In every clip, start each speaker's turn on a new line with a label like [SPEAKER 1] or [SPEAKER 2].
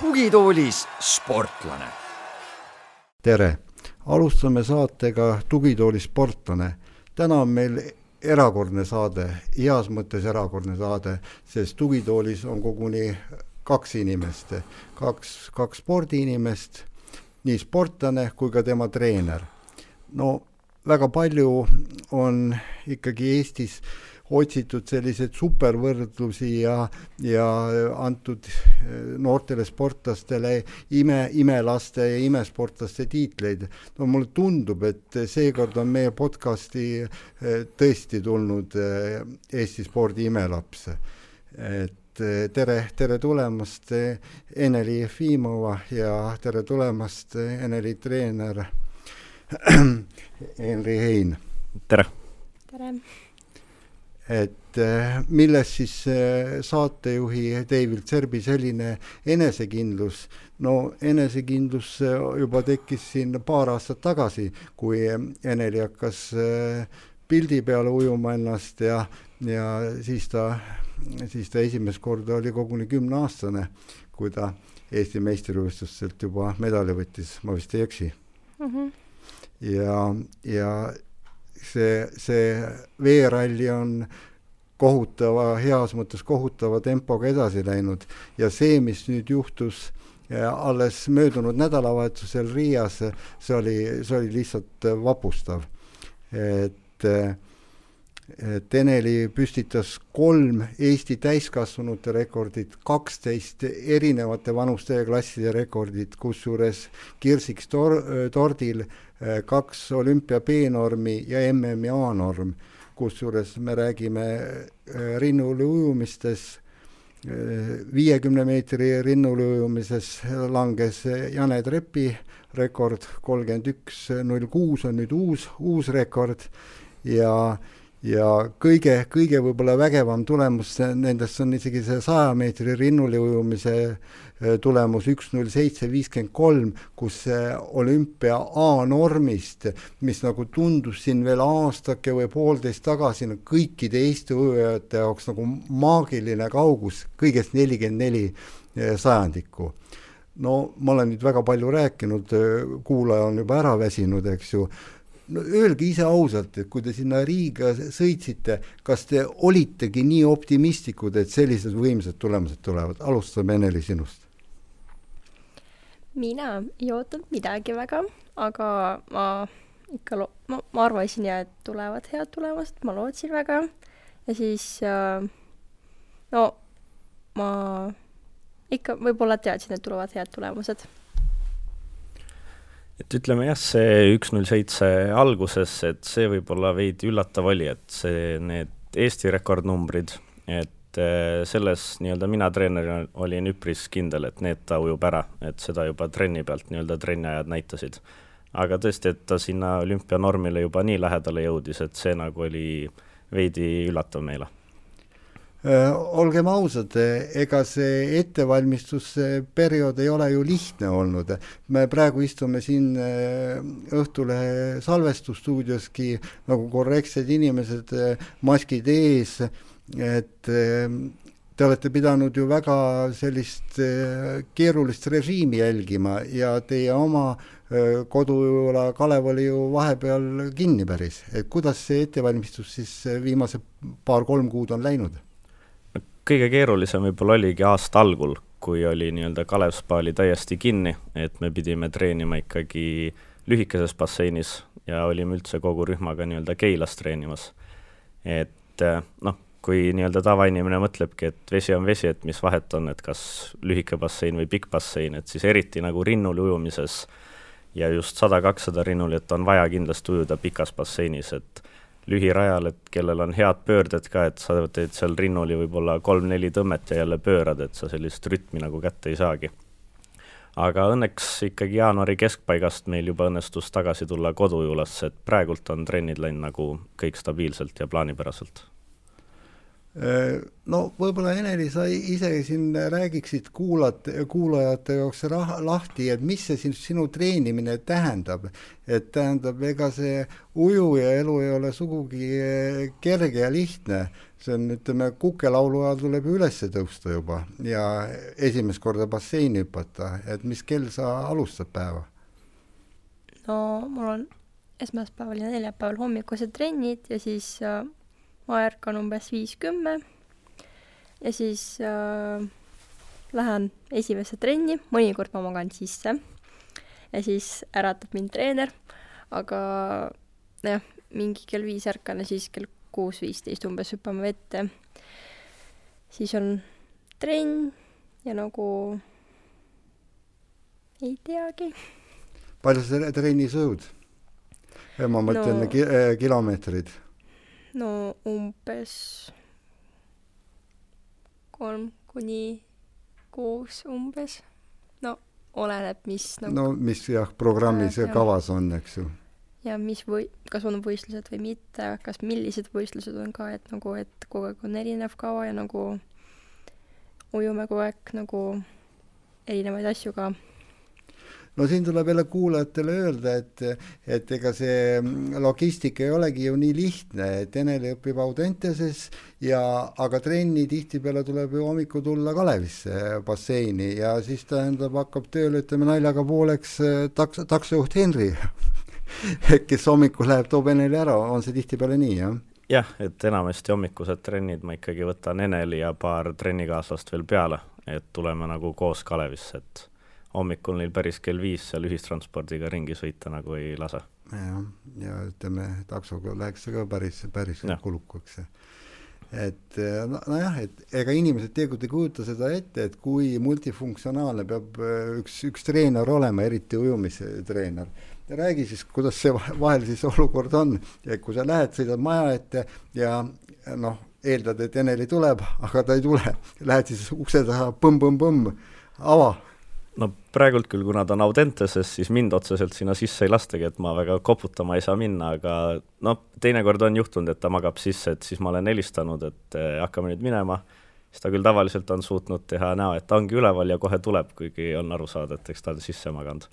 [SPEAKER 1] tugitoolis sportlane.
[SPEAKER 2] tere, alustame saatega Tugitooli sportlane. täna on meil erakordne saade, heas mõttes erakordne saade, sest tugitoolis on koguni kaks inimest, kaks, kaks spordiinimest, nii sportlane kui ka tema treener. no väga palju on ikkagi Eestis otsitud selliseid supervõrdlusi ja, ja antud noortele sportlastele ime, imelaste ja imesportlaste tiitleid. no mulle tundub, et seekord on meie podcasti eh, tõesti tulnud eh, Eesti spordi imelaps. et eh, tere, tere tulemast, Eneli Jefimova ja tere tulemast, Eneli treener Henri Hein.
[SPEAKER 3] tere!
[SPEAKER 4] tere!
[SPEAKER 2] et eh, milles siis eh, saatejuhi David Serbi selline enesekindlus, no enesekindlus eh, juba tekkis siin paar aastat tagasi, kui Eneli hakkas pildi peale ujuma ennast ja, ja siis ta, siis ta esimest korda oli koguni kümneaastane, kui ta Eesti meistrivõistlustelt juba medali võttis, ma vist ei eksi mm. -hmm. ja, ja see, see veeralli on kohutava, heas mõttes kohutava tempoga edasi läinud ja see, mis nüüd juhtus alles möödunud nädalavahetusel Riias, see oli, see oli lihtsalt vapustav. et, et Eneli püstitas kolm Eesti täiskasvanute rekordit, kaksteist erinevate vanuste ja klasside rekordit, kusjuures kirsiks tor-, tordil kaks olümpia B-normi ja MM-i A-norm, kusjuures me räägime äh, rinnuli ujumistes, äh, viiekümne meetri rinnuli ujumises langes Jane Trepi rekord, kolmkümmend üks null kuus on nüüd uus, uus rekord ja ja kõige, kõige võib-olla vägevam tulemus nendest on isegi see saja meetri rinnuli ujumise äh, tulemus üks null seitse viiskümmend kolm, kus see olümpia A-normist, mis nagu tundus siin veel aastake või poolteist tagasi no kõikide Eesti ujujate jaoks nagu maagiline kaugus, kõigest nelikümmend neli äh, sajandikku. No ma olen nüüd väga palju rääkinud, äh, kuulaja on juba ära väsinud, eks ju no öelge ise ausalt, et kui te sinna Riiga sõitsite, kas te olitegi nii optimistlikud, et sellised võimsad tulemused tulevad, alustame Eneli sinust.
[SPEAKER 4] mina ei ootanud midagi väga, aga ma ikka lo-, ma, ma arvasin ja, et tulevad head tulemused, ma lootsin väga. Ja siis äh, no ma ikka võib-olla teadsin, et tulevad head tulemused
[SPEAKER 3] et ütleme jah, see üks null seitse alguses, et see võib-olla veidi üllatav oli, et see, need Eesti rekordnumbrid, et äh, selles nii-öelda mina treenerina olin üpris kindel, et need ta ujub ära, et seda juba trenni pealt nii-öelda trenniajad näitasid. aga tõesti, et ta sinna olümpianormile juba nii lähedale jõudis, et see nagu oli veidi üllatav meile
[SPEAKER 2] olgem ausad, ega see ettevalmistusperiood ei ole ju lihtne olnud. me praegu istume siin äh, Õhtulehe salvestusstuudioski nagu korrektsed inimesed, äh, maskid ees, et te olete pidanud ju väga sellist keerulist režiimi jälgima ja teie oma kodujõula Kalev oli ju vahepeal kinni päris, et kuidas see ettevalmistus siis viimased paar-kolm kuud on läinud?
[SPEAKER 3] Kõige keerulisem võib-olla oligi aasta algul, kui oli nii-öelda Kalev spa oli täiesti kinni, et me pidime treenima ikkagi lühikeses basseinis ja olime üldse kogu rühmaga nii-öelda Keilas treenimas. et eh, noh, kui nii-öelda tavainimene mõtlebki, et vesi on vesi, et mis vahet on, et kas lühike bassein või pikk bassein, et siis eriti nagu rinnul ujumises ja just sada-kakssada rinnul, et on vaja kindlasti ujuda pikas basseinis, et lühirajal, et kellel on head pöörded ka, et sa teed seal rinnuli võib-olla kolm-neli tõmmet ja jälle pöörad, et sa sellist rütmi nagu kätte ei saagi. aga õnneks ikkagi jaanuari keskpaigast meil juba õnnestus tagasi tulla kodujulasse, et praegult on trennid läinud nagu kõik stabiilselt ja plaanipäraselt
[SPEAKER 2] no võib-olla Eneli, sa ise siin räägiksid kuulajate, kuulajate jaoks rah-, lahti, et mis see sinu, sinu treenimine tähendab. et tähendab, ega see ujuja elu ei ole sugugi äh, kerge ja lihtne. see on, ütleme, kukelaulu ajal tuleb ju üles tõusta juba ja esimest korda basseini hüpata, et mis kell sa alustad päeva?
[SPEAKER 4] no mul on esmaspäeval ja neljapäeval hommikused trennid ja siis ma ärkan umbes viis kümme ja siis äh, lähen esimesse trenni, mõnikord ma magan sisse ja siis äratab mind treener, aga jah, mingi kell viis ärkan ja siis kell kuus viisteist umbes hüppame vette. siis on trenn ja nagu ei teagi.
[SPEAKER 2] palju sa trennis ujud? ma mõtlen no, ki äh, kilomeetrid
[SPEAKER 4] no umbes kolm kuni kuus umbes. no oleneb, mis
[SPEAKER 2] nagu no mis jah, programmis ja kavas on, eks ju.
[SPEAKER 4] ja mis või, kas on võistlused või mitte, kas millised võistlused on ka, et nagu, et kogu aeg on erinev kava ja nagu ujume kogu aeg nagu erinevaid asju ka
[SPEAKER 2] no siin tuleb jälle kuulajatele öelda, et, et ega see logistika ei olegi ju nii lihtne, et Eneli õpib Audenteses ja, aga trenni tihtipeale tuleb ju hommikul tulla Kalevisse basseini ja siis tähendab, hakkab tööle, ütleme naljaga pooleks eh, taks-, taksojuht Henri kes hommikul läheb, toob Eneli ära, on see tihtipeale nii, jah?
[SPEAKER 3] jah, et enamasti hommikused trennid ma ikkagi võtan Eneli ja paar trennikaaslast veel peale, et tuleme nagu koos Kalevisse, et hommikul neil päris kell viis seal ühistranspordiga ringi sõita nagu ei lase.
[SPEAKER 2] jah, ja ütleme, taksoga läheks see ka päris, päris kulukaks. et nojah, et ega inimesed tegelikult ei kujuta seda ette, et kui multifunktsionaalne peab äh, üks, üks treener olema, eriti ujumistreener räägi siis, kuidas see vahel siis olukord on, et kui sa lähed, sõidad maja ette ja noh, eeldad, et Eneli tuleb, aga ta ei tule, lähed siis ukse taha põmm-põmm-põmm, ava
[SPEAKER 3] no praegult küll, kuna ta on Audenteses, siis mind otseselt sinna sisse ei lastagi, et ma väga koputama ei saa minna, aga noh, teinekord on juhtunud, et ta magab sisse, et siis ma olen helistanud, et eh, hakkame nüüd minema, siis ta küll tavaliselt on suutnud teha näo, et ta ongi üleval ja kohe tuleb, kuigi on aru saada, et eks ta on sisse maganud.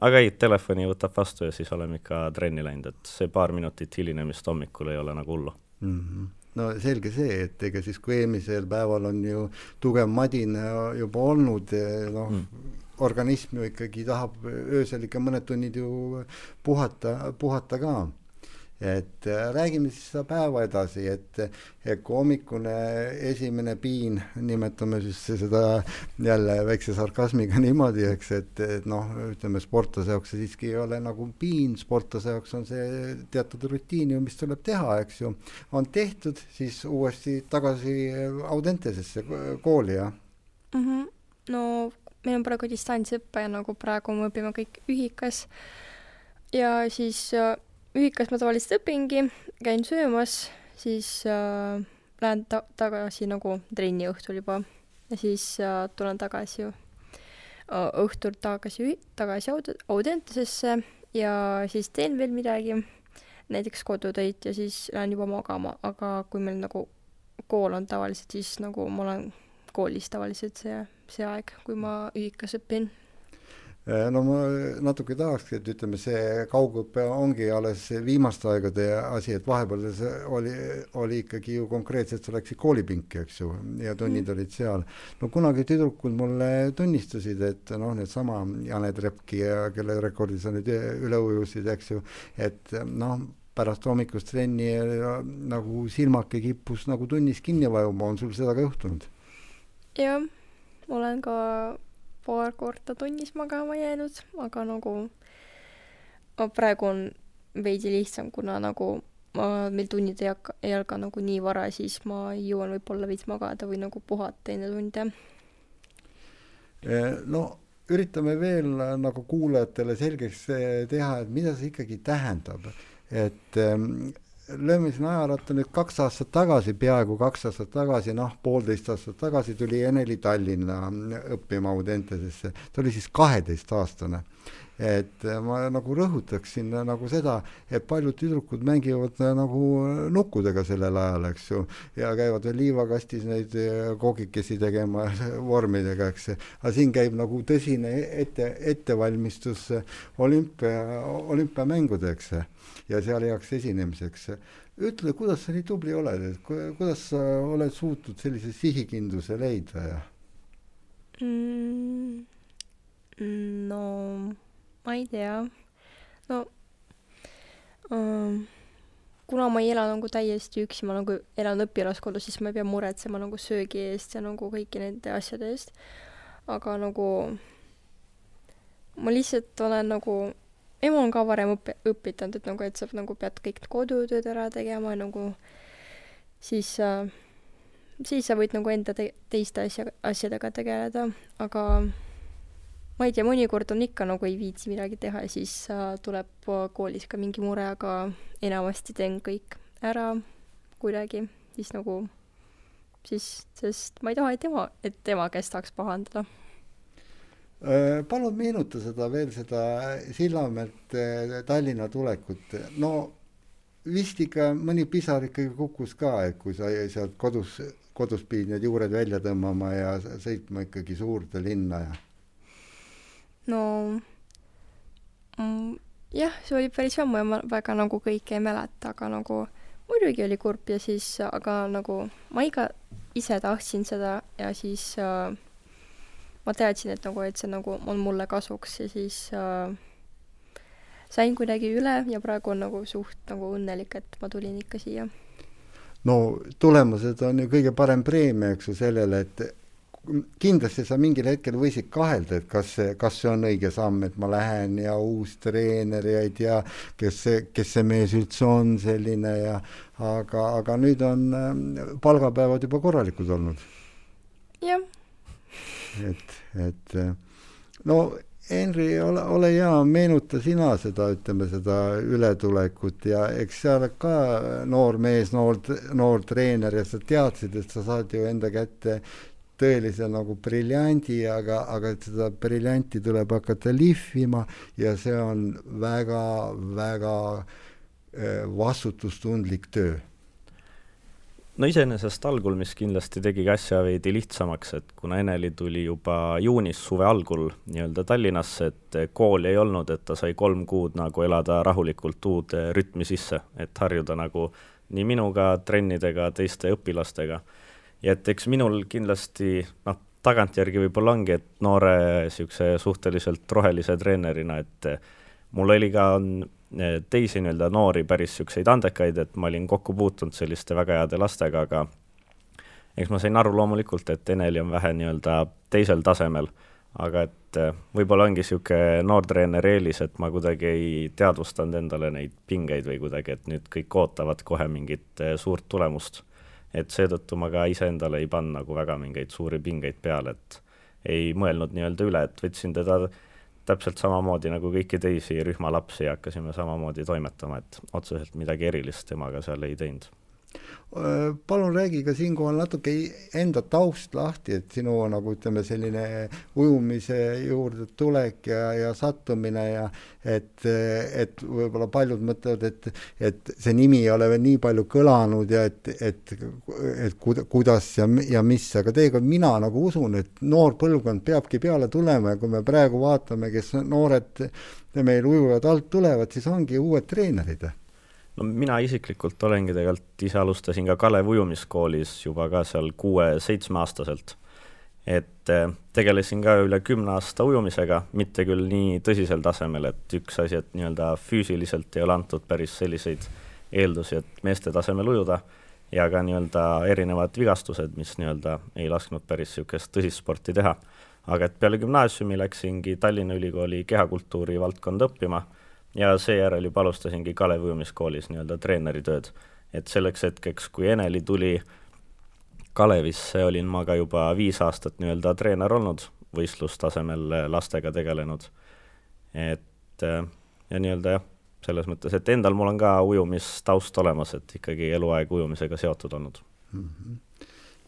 [SPEAKER 3] aga ei, telefoni võtab vastu ja siis oleme ikka trenni läinud, et see paar minutit hilinemist hommikul ei ole nagu hullu mm.
[SPEAKER 2] -hmm no selge see, et ega siis, kui eelmisel päeval on ju tugev madin juba olnud, noh mm., organism ju ikkagi tahab öösel ikka mõned tunnid ju puhata, puhata ka et äh, räägime siis seda päeva edasi, et, hommikune esimene piin, nimetame siis seda jälle väikse sarkasmiga niimoodi, eks, et, et noh, ütleme sportlase jaoks see siiski ei ole nagu piin, sportlase jaoks on see teatud rutiin ju, mis tuleb teha, eks ju, on tehtud, siis uuesti tagasi Audentesesse kooli, jah
[SPEAKER 4] mm? -hmm. no meil on praegu distantsõpe ja nagu praegu me õpime kõik ühikas ja siis äh, ühikas ma tavaliselt õpingi, käin söömas, siis äh, lähen ta-, tagasi nagu trenni õhtul juba ja siis äh, tulen tagasi äh, õhtul tagasi, tagasi aud-, Audentesesse ja siis teen veel midagi, näiteks kodutöid ja siis lähen juba magama, aga kui meil nagu kool on tavaliselt, siis nagu ma olen koolis tavaliselt see, see aeg, kui ma ühikas õpin
[SPEAKER 2] no ma natuke tahakski, et ütleme, see kaugõpe ongi alles viimaste aegade asi, et vahepeal see oli, oli ikkagi ju konkreetselt, sa läksid koolipinki, eks ju, ja tunnid mm. olid seal. no kunagi tüdrukud mulle tunnistasid, et noh, needsama Janet Repki ja kelle rekordi sa nüüd üle ujusid, eks ju, et noh, pärast hommikust trenni nagu silmake kippus nagu tunnis kinni vajuma, on sul seda ka juhtunud?
[SPEAKER 4] jah, olen ka paar korda tunnis magama jäänud, aga nagu praegu on veidi lihtsam, kuna nagu ma, meil tunnid ei hakka, ei alga nagu nii vara, siis ma jõuan võib-olla veits magada või nagu puhata enne tunde.
[SPEAKER 2] Eh, no üritame veel nagu kuulajatele selgeks eh, teha, et mida see ikkagi tähendab, et ehm, lööme siin ajaratta nüüd kaks aastat tagasi, peaaegu kaks aastat tagasi, noh, poolteist aastat tagasi tuli Eneli Tallinna õppima Audentesesse, ta oli siis kaheteistaastane et ma nagu rõhutaksin nagu seda, et paljud tüdrukud mängivad nagu nukkudega sellel ajal, eks ju, ja käivad veel liivakastis neid koogikesi tegema vormidega, eks. aga siin käib nagu tõsine ette, ettevalmistus olümpia, olümpiamängudeks ja seal heaks esinemiseks. ütle, kuidas sa nii tubli oled, et kuidas sa oled suutnud sellise sihikindluse leida ja
[SPEAKER 4] mm,? no ma ei tea, no um, kuna ma ei ela nagu täiesti üksi, ma nagu elan õpilaskodus, siis ma ei pea muretsema nagu söögi eest ja nagu kõiki nende asjade eest. aga nagu ma lihtsalt olen nagu, ema on ka varem õpi-, õpetanud, et nagu, et sa nagu pead kõik kodutööd ära tegema nagu siis äh, siis sa võid nagu enda te-, teiste asja, asjadega tegeleda, aga ma ei tea, mõnikord on ikka nagu ei viitsi midagi teha ja siis äh, tuleb koolis ka mingi mure, aga enamasti teen kõik ära kuidagi, siis nagu, siis, sest ma ei taha, et tema, et tema käest tahaks pahandada.
[SPEAKER 2] Äh, palun meenuta seda veel, seda Sillamäelt äh, Tallinna tulekut, no vist ikka mõni pisar ikkagi kukkus ka, et kui sa sealt kodus, kodus pidid need juured välja tõmbama ja sõitma ikkagi suurde linna ja
[SPEAKER 4] no mm, jah, see oli päris ammu ja ma väga nagu kõike ei mäleta, aga nagu muidugi oli kurb ja siis, aga nagu ma ikka ise tahtsin seda ja siis äh, ma teadsin, et nagu, et see nagu on mulle kasuks ja siis äh, sain kuidagi üle ja praegu on nagu suht nagu õnnelik, et ma tulin ikka siia.
[SPEAKER 2] no tulemused on ju kõige parem preemia, eks ju, sellele, et kindlasti sa mingil hetkel võisid kahelda, et kas kas see on õige samm, et ma lähen ja uus treener ja ei tea, kes see, kes see mees üldse on selline ja aga, aga nüüd on ähm, palgapäevad juba korralikud olnud.
[SPEAKER 4] jah.
[SPEAKER 2] et, et äh, no Henri, ole, ole hea, meenuta sina seda, ütleme seda ületulekut ja eks sa oled ka noor mees, noor, noor treener ja sa teadsid, et sa saad ju enda kätte tõelise nagu briljandi, aga, aga seda briljanti tuleb hakata lihvima ja see on väga-väga äh, vastutustundlik töö.
[SPEAKER 3] No iseenesest algul, mis kindlasti tegigi asja veidi lihtsamaks, et kuna Eneli tuli juba juunis suve algul nii-öelda Tallinnasse, et kooli ei olnud, et ta sai kolm kuud nagu elada rahulikult uude rütmi sisse, et harjuda nagu nii minuga, trennidega, teiste õpilastega ja et eks minul kindlasti noh, tagantjärgi võib-olla ongi, et noore niisuguse suhteliselt rohelise treenerina, et mul oli ka eh, teisi nii-öelda noori päris niisuguseid andekaid, et ma olin kokku puutunud selliste väga heade lastega, aga eks ma sain aru loomulikult, et Eneli on vähe nii-öelda teisel tasemel, aga et eh, võib-olla ongi niisugune noortreeneri eelis, et ma kuidagi ei teadvustanud endale neid pingeid või kuidagi, et nüüd kõik ootavad kohe mingit eh, suurt tulemust et seetõttu ma ka iseendale ei pannud nagu väga mingeid suuri pingeid peale, et ei mõelnud nii-öelda üle, et võtsin teda täpselt samamoodi nagu kõiki teisi rühma lapsi ja hakkasime samamoodi toimetama, et otseselt midagi erilist temaga seal ei teinud
[SPEAKER 2] palun räägi ka siinkohal natuke enda taust lahti, et sinu nagu ütleme, selline ujumise juurde tulek ja, ja sattumine ja et, et võib-olla paljud mõtlevad, et, et see nimi ei ole veel nii palju kõlanud ja et, et, et kuida-, kuidas ja, ja mis, aga tegelikult mina nagu usun, et noor põlvkond peabki peale tulema ja kui me praegu vaatame, kes noored meil ujujad alt tulevad, siis ongi uued treenerid
[SPEAKER 3] no mina isiklikult olengi tegelikult, ise alustasin ka Kalev ujumiskoolis juba ka seal kuue-seitsmeaastaselt. et eh, tegelesin ka üle kümne aasta ujumisega, mitte küll nii tõsisel tasemel, et üks asi, et nii-öelda füüsiliselt ei ole antud päris selliseid eeldusi, et meeste tasemel ujuda, ja ka nii-öelda erinevad vigastused, mis nii-öelda ei lasknud päris niisugust tõsist sporti teha. aga et peale gümnaasiumi läksingi Tallinna Ülikooli kehakultuuri valdkonda õppima ja seejärel juba alustasingi Kalevi ujumiskoolis nii-öelda treeneritööd. et selleks hetkeks, kui Eneli tuli Kalevisse, olin ma ka juba viis aastat nii-öelda treener olnud, võistlustasemel lastega tegelenud. et ja nii-öelda jah, selles mõttes, et endal mul on ka ujumistaust olemas, et ikkagi eluaeg ujumisega seotud olnud
[SPEAKER 2] mm. -hmm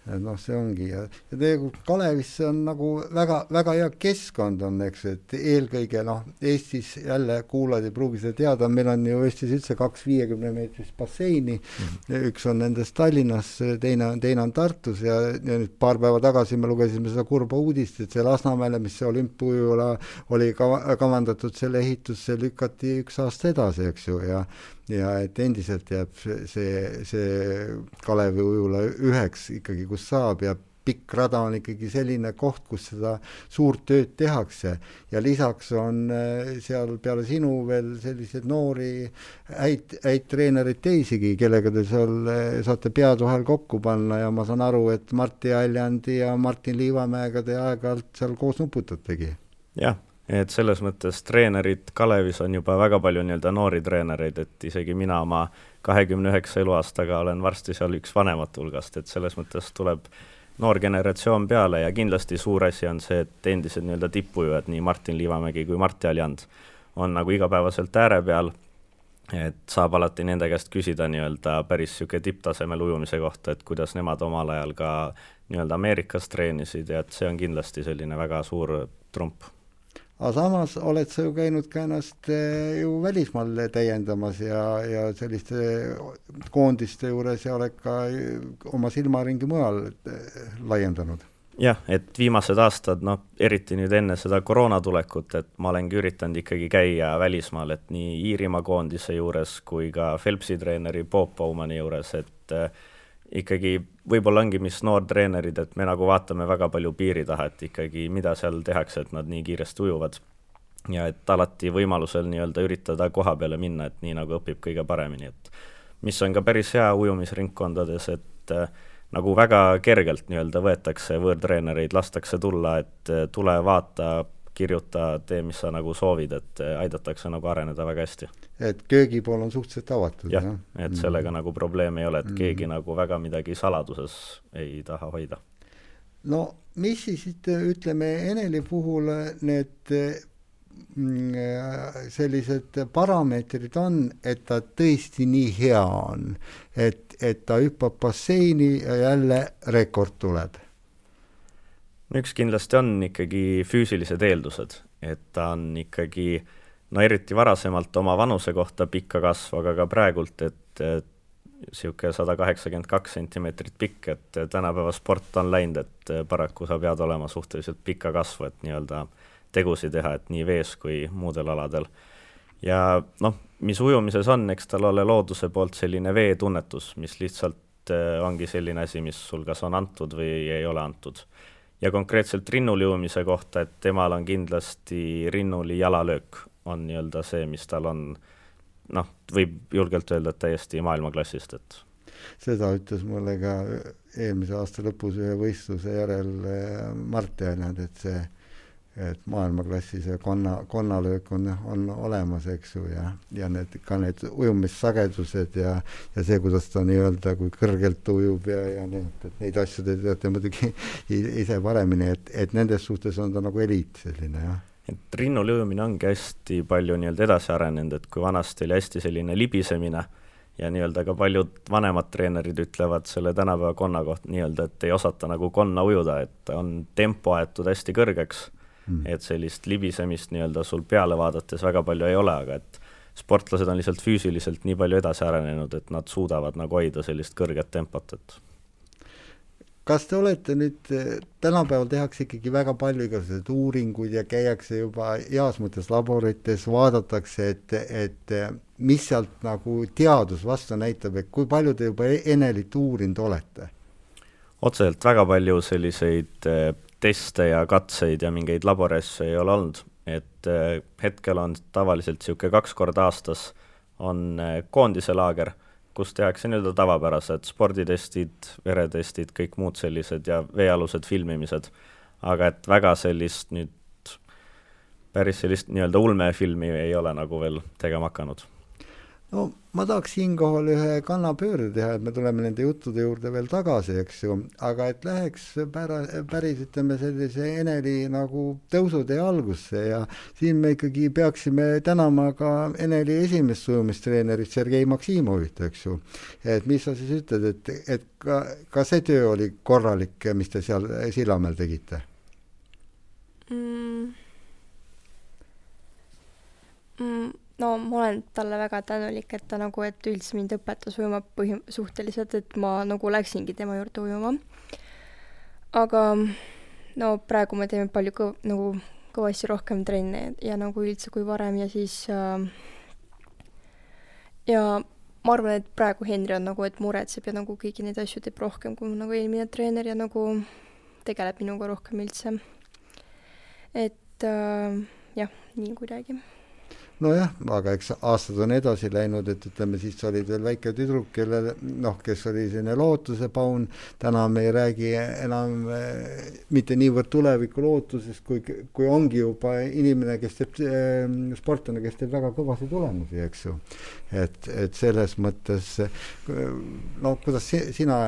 [SPEAKER 2] et noh, see ongi ja, ja tegelikult Kalevis see on nagu väga, väga hea keskkond on, eks, et eelkõige noh, Eestis jälle kuulajad ei pruugi seda teada, meil on ju Eestis üldse kaks viiekümne meetrist basseini mm, -hmm. üks on nendest Tallinnas, teine, teine on Tartus ja, ja nüüd paar päeva tagasi me lugesime seda kurba uudist, et see Lasnamäele, mis see olümpiaujula oli kava, kavandatud, selle ehitusse lükati üks aasta edasi, eks ju, ja ja et endiselt jääb see, see Kalevi ujula üheks ikkagi, kus saab ja pikk rada on ikkagi selline koht, kus seda suurt tööd tehakse. Ja lisaks on äh, seal peale sinu veel selliseid noori häid, häid treenereid teisigi, kellega te seal äh, saate pead vahel kokku panna. Ja ma saan aru, et Martti Aljandi ja Martin Liivamäega te aeg-ajalt seal koos nuputategi.
[SPEAKER 3] jah et selles mõttes treenerid Kalevis on juba väga palju nii-öelda noori treenereid, et isegi mina oma kahekümne üheksa eluaastaga olen varsti seal üks vanemate hulgast, et selles mõttes tuleb noor generatsioon peale ja kindlasti suur asi on see, et endised nii-öelda tippujujad, nii Martin Liivamägi kui Martti Aljand, on nagu igapäevaselt ääre peal, et saab alati nende käest küsida nii-öelda päris niisugune tipptasemel ujumise kohta, et kuidas nemad omal ajal ka nii-öelda Ameerikas treenisid ja et see on kindlasti selline väga suur trump
[SPEAKER 2] aga samas oled sa ju käinud ka ennast eh, ju välismaal täiendamas ja, ja selliste koondiste juures ja oled ka oma silmaringi mujal eh, laiendanud.
[SPEAKER 3] jah, et viimased aastad, noh, eriti nüüd enne seda koroona tulekut, et ma olengi üritanud ikkagi käia välismaal, et nii Iirimaa koondise juures kui ka Phelpsi treeneri Bob Bowmani juures, et äh, ikkagi võib-olla ongi, mis noortreenerid, et me nagu vaatame väga palju piiri taha, et ikkagi mida seal tehakse, et nad nii kiiresti ujuvad. ja et alati võimalusel nii-öelda üritada koha peale minna, et nii nagu õpib kõige paremini, et mis on ka päris hea ujumisringkondades, et äh, nagu väga kergelt nii-öelda võetakse võõrtreenereid, lastakse tulla, et äh, tule vaata, kirjuta, tee, mis sa nagu soovid, et äh, aidatakse nagu areneda väga hästi
[SPEAKER 2] et köögipool on suhteliselt avatud.
[SPEAKER 3] jah ja?, et sellega mm. nagu probleemi ei ole, et mm. keegi nagu väga midagi saladuses ei taha hoida.
[SPEAKER 2] no mis siis ütleme Eneli puhul need mm, sellised parameetrid on, et ta tõesti nii hea on, et, et ta hüppab basseini ja jälle rekord tuleb?
[SPEAKER 3] Üks kindlasti on ikkagi füüsilised eeldused, et ta on ikkagi no eriti varasemalt oma vanuse kohta pikka kasvu, aga ka praegult, et niisugune sada kaheksakümmend kaks sentimeetrit pikk, et tänapäeva sport on läinud, et paraku sa pead olema suhteliselt pika kasvu, et nii-öelda tegusid teha, et nii vees kui muudel aladel. ja noh, mis ujumises on, eks tal ole looduse poolt selline veetunnetus, mis lihtsalt eh, ongi selline asi, mis sul kas on antud või ei ole antud. Ja konkreetselt rinnul ujumise kohta, et temal on kindlasti rinnuli jalalöök on nii-öelda see, mis tal on noh, võib julgelt öelda, et täiesti maailmaklassist, et
[SPEAKER 2] seda ütles mulle ka eelmise aasta lõpus ühe võistluse järel eh, Mart Jänad, et see, et maailmaklassi see konna, konnalöök on, on olemas, eks ju, ja, ja need, ka need ujumissagedused ja, ja see, kuidas ta nii-öelda, kui kõrgelt ujub ja, ja need, et neid asju te teate muidugi ise paremini, et, et nendes suhtes on ta nagu eliit selline, jah.
[SPEAKER 3] Et rinnul ujumine ongi hästi palju nii-öelda edasi arenenud, et kui vanasti oli hästi selline libisemine ja nii-öelda ka paljud vanemad treenerid ütlevad selle tänapäeva konna kohta nii-öelda, et ei osata nagu konna ujuda, et on tempo aetud hästi kõrgeks mm., et sellist libisemist nii-öelda sul peale vaadates väga palju ei ole, aga et sportlased on lihtsalt füüsiliselt nii palju edasi arenenud, et nad suudavad nagu hoida sellist kõrget tempot, et
[SPEAKER 2] kas te olete nüüd, tänapäeval tehakse ikkagi väga palju igasuguseid uuringuid ja käiakse juba heas mõttes laborites, vaadatakse, et, et mis sealt nagu teadus vastu näitab, et kui palju te juba Enelit uurinud olete?
[SPEAKER 3] otseselt väga palju selliseid eh, teste ja katseid ja mingeid laborissse ei ole olnud, et eh, hetkel on tavaliselt niisugune kaks korda aastas on eh, koondise laager kus tehakse nii-öelda tavapärased sporditestid, veretestid, kõik muud sellised ja veealused filmimised. aga et väga sellist nüüd, päris sellist nii-öelda ulmefilmi ei ole nagu veel tegema hakanud.
[SPEAKER 2] No ma tahaks siinkohal ühe kannapöörde teha, et me tuleme nende juttude juurde veel tagasi, eks ju, aga et läheks pära, päris ütleme sellise Eneli nagu tõusutee algusse ja siin me ikkagi peaksime tänama ka Eneli esimest ujumistreenerit Sergei Maksimovit, eks ju. et mis sa siis ütled, et, et ka, ka see töö oli korralik, mis te seal Sillamäel tegite
[SPEAKER 4] mm.? Mm no ma olen talle väga tänulik, et ta nagu, et üldse mind õpetas ujuma põhi-, suhteliselt, et ma nagu läksingi tema juurde ujuma. aga no praegu me teeme palju kõv-, nagu kõvasti rohkem trenne ja nagu üldse kui varem ja siis äh, ja ma arvan, et praegu Henri on nagu, et muretseb ja nagu kõiki neid asju teeb rohkem kui nagu eelmine treener ja nagu tegeleb minuga rohkem üldse. et äh, jah, nii kuidagi
[SPEAKER 2] nojah, aga eks aastad on edasi läinud, et ütleme, siis olid veel väike tüdruk, kellel noh, kes oli selline lootuse paun, täna me ei räägi enam äh, mitte niivõrd tuleviku lootusest, kui, kui ongi juba inimene, kes teeb äh,, sportlane, kes teeb väga kõvasid tulemusi, eks ju. et, et selles mõttes no kuidas si, sina,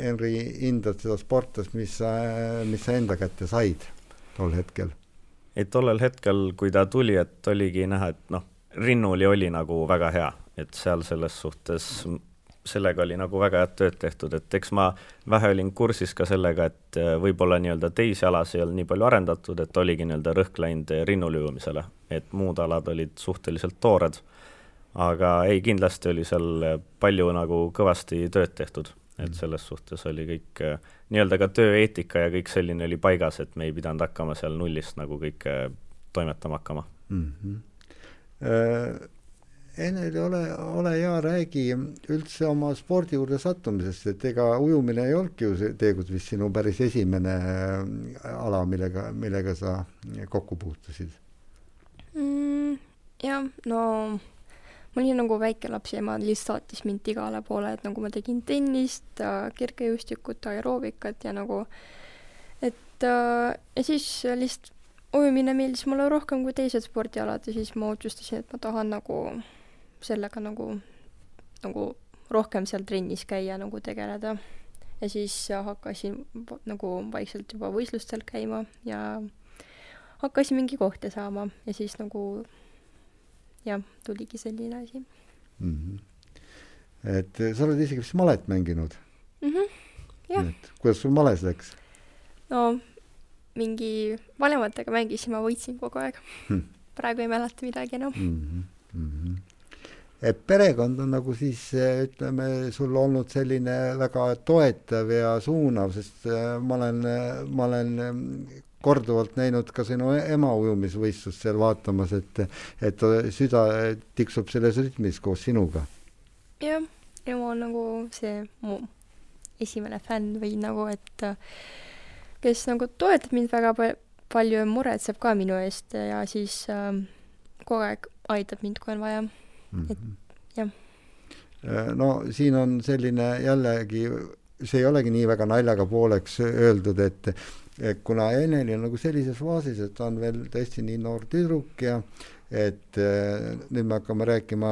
[SPEAKER 2] Henri, hindad seda sportlast, mis sa, mis sa enda kätte said tol hetkel?
[SPEAKER 3] Et tollel hetkel, kui ta tuli, et oligi näha, et noh, Rinnuli oli nagu väga hea, et seal selles suhtes sellega oli nagu väga head tööd tehtud, et eks ma vähe olin kursis ka sellega, et äh, võib-olla nii-öelda teisi alasid ei olnud nii palju arendatud, et oligi nii-öelda rõhk läinud rinnuli ujumisele, et muud alad olid suhteliselt toored. aga ei, kindlasti oli seal palju nagu kõvasti tööd tehtud et selles suhtes oli kõik äh, nii-öelda ka tööeetika ja kõik selline oli paigas, et me ei pidanud hakkama seal nullist nagu kõike toimetama hakkama mm.
[SPEAKER 2] -hmm. Äh, Eneli, ole, ole hea, räägi üldse oma spordi juurde sattumisest, et ega ujumine ei olnudki ju see tegelikult vist sinu päris esimene äh, ala, millega, millega sa kokku puutusid
[SPEAKER 4] mm,? jah, no ma olin nagu väike laps ja ema lihtsalt saatis mind igale poole, et nagu ma tegin tennist, kergejõustikut, aeroobikat ja nagu, et äh, ja siis lihtsalt ujumine meeldis mulle rohkem kui teised spordialad ja siis ma otsustasin, et ma tahan nagu sellega nagu, nagu rohkem seal trennis käia, nagu tegeleda. ja siis hakkasin nagu vaikselt juba võistlustel käima ja hakkasin mingi kohta saama ja siis nagu jah, tuligi selline asi mm.
[SPEAKER 2] -hmm. et sa oled isegi vist malet mänginud
[SPEAKER 4] mm? -hmm. jah.
[SPEAKER 2] kuidas sul males läks?
[SPEAKER 4] no mingi vanematega mängisime, võitsin kogu aeg hm.. praegu ei mäleta midagi enam mm. -hmm. Mm -hmm
[SPEAKER 2] et perekond on nagu siis ütleme, sul olnud selline väga toetav ja suunav, sest äh, ma olen, ma olen korduvalt näinud ka sinu ema ujumisvõistlust seal vaatamas, et, et süda tiksub selles rütmis koos sinuga.
[SPEAKER 4] jah, ema on nagu see mu esimene fänn või nagu, et kes nagu toetab mind väga palju ja muretseb ka minu eest ja siis äh, kogu aeg aitab mind, kui on vaja mm. -hmm. et jah.
[SPEAKER 2] Äh, no siin on selline jällegi, see ei olegi nii väga naljaga pooleks öeldud, et kuna Eneli on nagu sellises faasis, et ta on veel tõesti nii noor tüdruk ja et äh, nüüd me hakkame rääkima